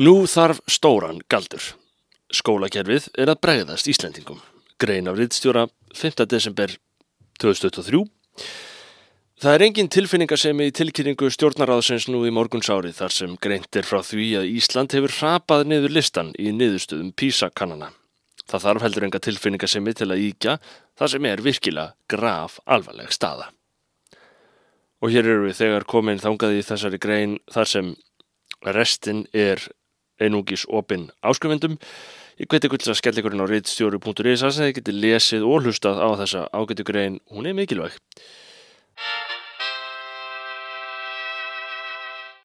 Nú þarf stóran galdur. Skólakerfið er að bregðast Íslendingum. Grein af rittstjóra 5. desember 2023. Það er engin tilfinningasemi í tilkynningu stjórnaráðsins nú í morgunsárið þar sem greint er frá því að Ísland hefur hrapað niður listan í niðurstöðum PISA-kannana. Það þarf heldur enga tilfinningasemi til að íkja það sem er virkilega graf alvarleg staða. Og hér eru við þegar komin þangað í þessari grein þar sem restin er einungis opinn áskrifendum. Ég hveti gull að skellleikurinn á reitstjóru.is að þið geti lesið og hlustað á þessa ágættu grein. Hún er mikilvæg.